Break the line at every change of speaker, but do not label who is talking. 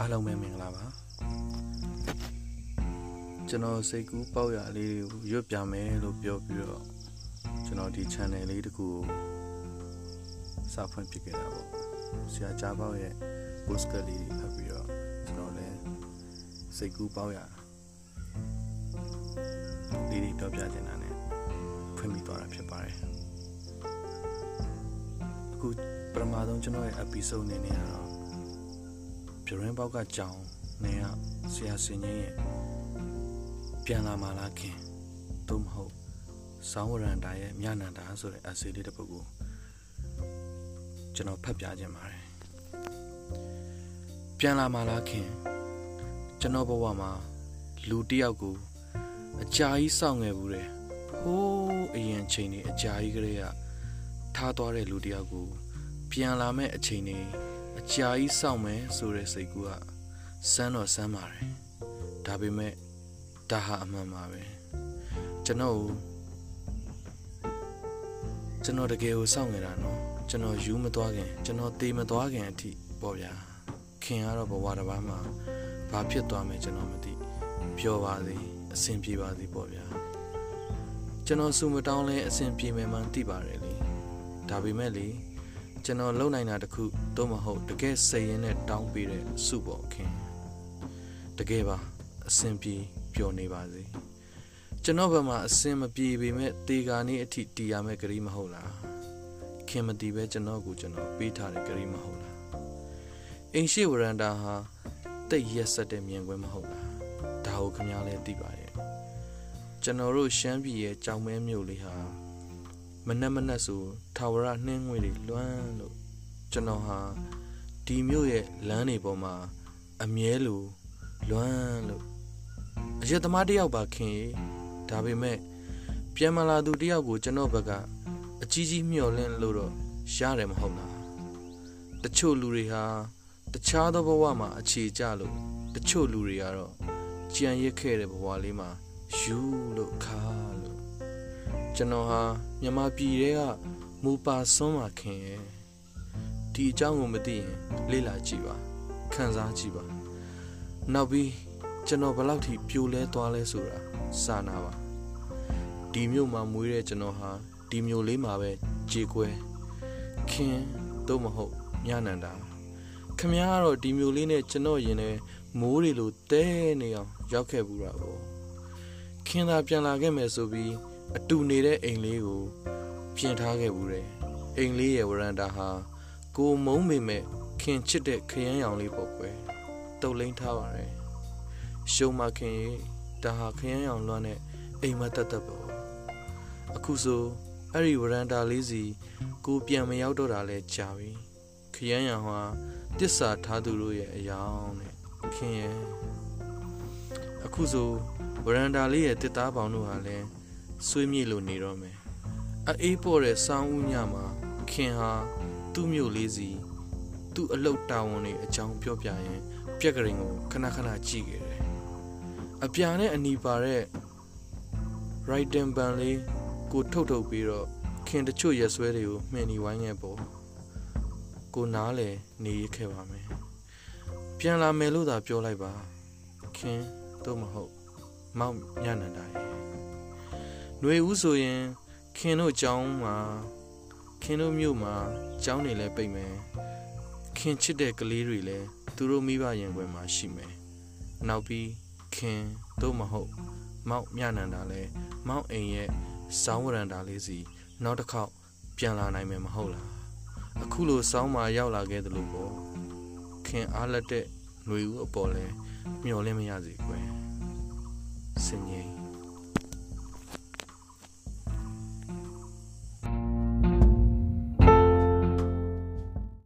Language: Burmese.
အားလုံးပဲမင်္ဂလာပါကျွန်တော်စိတ်ကူးပေါက်ရလေးတွေကိုရွတ်ပြမယ်လို့ပြောပြီးတော့ကျွန်တော်ဒီ channel လေးတခုကိုစဖွင့်ပြခဲ့တာပေါ့ဆရာကြားပေါက်ရဲ့ post ကလေးတွေဖတ်ပြီးတော့ကျွန်တော်လည်းစိတ်ကူးပေါက်ရလေးတွေပြောပြနေတာ ਨੇ ဖွင့်ပြီးသွားတာဖြစ်ပါတယ်အခုပထမဆုံးကျွန်တော်ရဲ့ episode နေနေတော့ ပြရင်းပေါက်ကကြောင်နေရဆရာစင်ကြီးရဲ့ပြန်လာမှလားခင်သို့မဟုတ်ဆောင်းဝရန်တာရဲ့မြနန္ဒာဆိုတဲ့ essay လေးတစ်ပုဒ်ကိုကျွန်တော်ဖတ်ပြခြင်းပါတယ်ပြန်လာမှလားခင်ကျွန်တော်ဘဝမှာလူတစ်ယောက်ကိုအကြာကြီးစောင့်ငယ်ဘူးတယ်ဟိုးအရင်ချိန်နေအကြာကြီးကလေးကထားသွားတဲ့လူတစ်ယောက်ကိုပြန်လာမဲ့အချိန်နေ အကြာကြီးစောင့်မယ်ဆိုတဲ့စိတ်ကူကစမ်းတော့စမ်းပါတယ်ဒါပေမဲ့ဒါဟာအမှန်ပါပဲကျွန်တော်ကျွန်တော်တကယ်ကိုစောင့်နေတာနော်ကျွန်တော်ယူမသွားခင်ကျွန်တော်တေးမသွားခင်အထိပေါ့ဗျာခင်ကတော့ဘဝတစ်ပါးမှာဘာဖြစ်သွားမယ်ကျွန်တော်မသိပျော်ပါစေအဆင်ပြေပါစေပေါ့ဗျာကျွန်တော်စုမတောင်းလဲအဆင်ပြေမယ်မှသိပါတယ်လေဒါပေမဲ့လေ ကျွန်တော်လုံနိုင်တာတခုတော့မဟုတ်တကယ်စိတ်ရင်းနဲ့တောင်းပေးတဲ့စုပေါ့ခင်တကယ်ပါအဆင်ပြေပျော်နေပါစေကျွန်တော်ဘက်မှာအဆင်မပြေပေမဲ့တေကာနေအထိတီးရမယ့်ကလေးမဟုတ်လားခင်မတီးပဲကျွန်တော်ကိုကျွန်တော်ပေးထားတဲ့ကလေးမဟုတ်လားအိမ်ရှိဝရန်တာဟာတိတ်ရက်ဆက်တဲ့မြင်ကွင်းမဟုတ်လားဒါကိုခင်ဗျားလည်းသိပါရဲ့ကျွန်တော်တို့ရှမ်းပြည်ရဲ့ကြောင်မဲမြို့လေးဟာ မနက်မနက်ဆိုထာဝရနှင်းငွေတွေလွှမ်းလို့ကျွန်တော်ဟာဒီမြို့ရဲ့လမ်းတွေပေါ်မှာအမြဲလိုလွမ်းလို့အရက်သမားတယောက်ပါခင်ဒါပေမဲ့ပြန်မလာသူတယောက်ကိုကျွန်တော်ဘက်ကအကြီးကြီးမျှော်လင့်လို့တော့ရတယ်မဟုတ်လားတချို့လူတွေဟာတခြားသောဘဝမှာအခြေကျလို့တချို့လူတွေကတော့ကြံရစ်ခဲ့တဲ့ဘဝလေးမှာယူလို့ခါလို့ ကျွန်တော်ဟာမြမပြည်တဲကမူပါစွန်းမှာခင်ရဲ့ဒီအကြောင်းကိုမသိရင်လေ့လာကြည့်ပါခံစားကြည့်ပါနောက်ပြီးကျွန်တော်ဘယ်လောက်ထိပြိုလဲသွားလဲဆိုတာစာနာပါဒီမြို့မှာမွေးတဲ့ကျွန်တော်ဟာဒီမြို့လေးမှာပဲကြေကွဲခင်တော့မဟုတ်ညနန္တာခမည်းကတော့ဒီမျိုးလေးနဲ့ကျွန်တော်ရင်ထဲမိုးတွေလိုတဲနေအောင်ရောက်ခဲ့ဘူးတာပေါ့ခင်သာပြန်လာခဲ့မယ်ဆိုပြီး အတူနေတဲ့အိမ်လေးကိုပြင်ထားခဲ့ဘူးတယ်အိမ်လေးရဲ့ဝရန်တာဟာကိုမုံမိမဲ့ခင်ချစ်တဲ့ခရမ်းရောင်လေးပေါ့ကွယ်တုတ်လိမ့်ထားပါတယ်ရှုံမခင်ရေဒါဟာခရမ်းရောင်လွှမ်းတဲ့အိမ်မတက်တက်ပေါ့အခုဆိုအဲ့ဒီဝရန်တာလေးစီကိုပြန်မရောက်တော့တာလဲကြာပြီခရမ်းရောင်ဟာတစ္ဆာထားသူတို့ရဲ့အယောင်နဲ့ခင်ရဲ့အခုဆိုဝရန်တာလေးရဲ့တစ်သားပေါင်တို့ဟာလဲ ဆွေးမြေ့လို့နေတော့မယ်အေးပေါ်တဲ့စောင်းဦးညမှာခင်ဟာသူ့မြို့လေးစီသူ့အလုတ်တာဝန်တွေအကြောင်းပြောပြရင် ပြက်ကရင်ကိုခဏခဏကြည့်ခဲ့တယ်အပြာနဲ့အနီပါတဲ့ right and ban လေးကိုထုတ်ထုတ်ပြီးတော့ခင်တချို့ရက်ဆွဲတွေကိုမှင်နေဝိုင်းခဲ့ပေါ့ကိုနားလေနေရခဲ့ပါမယ်ပြန်လာမယ်လို့သာပြောလိုက်ပါခင်တော့မဟုတ်မောက်ညနန္ဒာရဲ့ ຫນွေဦးဆိုရင်ခင်တို့ကျောင်းမှာခင်တို့မြို့မှာကျောင်းနေလဲပိတ်မယ်ခင်ချစ်တဲ့ကလေးတွေလည်းသူတို့မိဘရင်ခွင်မှာရှိမယ်နောက်ပြီးခင်တို့မဟုတ်မောက်မြနန္ဒာလဲမောက်အိမ်ရဲ့စောင်းဝရန်တာလေးစီနောက်တစ်ခေါက်ပြန်လာနိုင်မယ်မဟုတ်လားအခုလိုစောင်းမှာရောက်လာခဲ့တယ်လို့ပေါ့ခင်အားလက်တဲ့ຫນွေဦးအပေါ်လဲမျောလင်းမရစေကွယ်စင်ကြီး